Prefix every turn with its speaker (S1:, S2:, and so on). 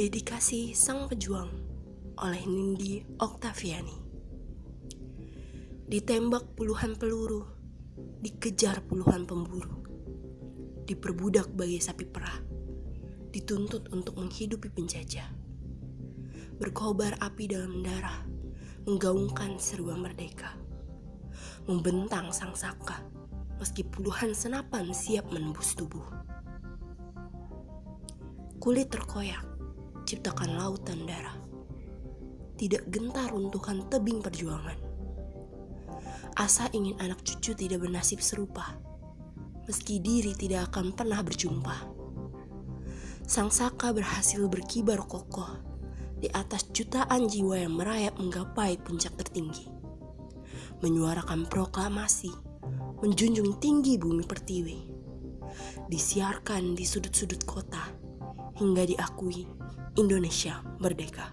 S1: Dedikasi Sang Pejuang oleh Nindi Oktaviani Ditembak puluhan peluru, dikejar puluhan pemburu, diperbudak bagai sapi perah, dituntut untuk menghidupi penjajah. Berkobar api dalam darah, menggaungkan seruan merdeka. Membentang sang saka, meski puluhan senapan siap menembus tubuh. Kulit terkoyak, ciptakan lautan darah. Tidak gentar runtuhkan tebing perjuangan. Asa ingin anak cucu tidak bernasib serupa, meski diri tidak akan pernah berjumpa. Sang Saka berhasil berkibar kokoh di atas jutaan jiwa yang merayap menggapai puncak tertinggi. Menyuarakan proklamasi, menjunjung tinggi bumi pertiwi. Disiarkan di sudut-sudut kota, hingga diakui Indonesia merdeka.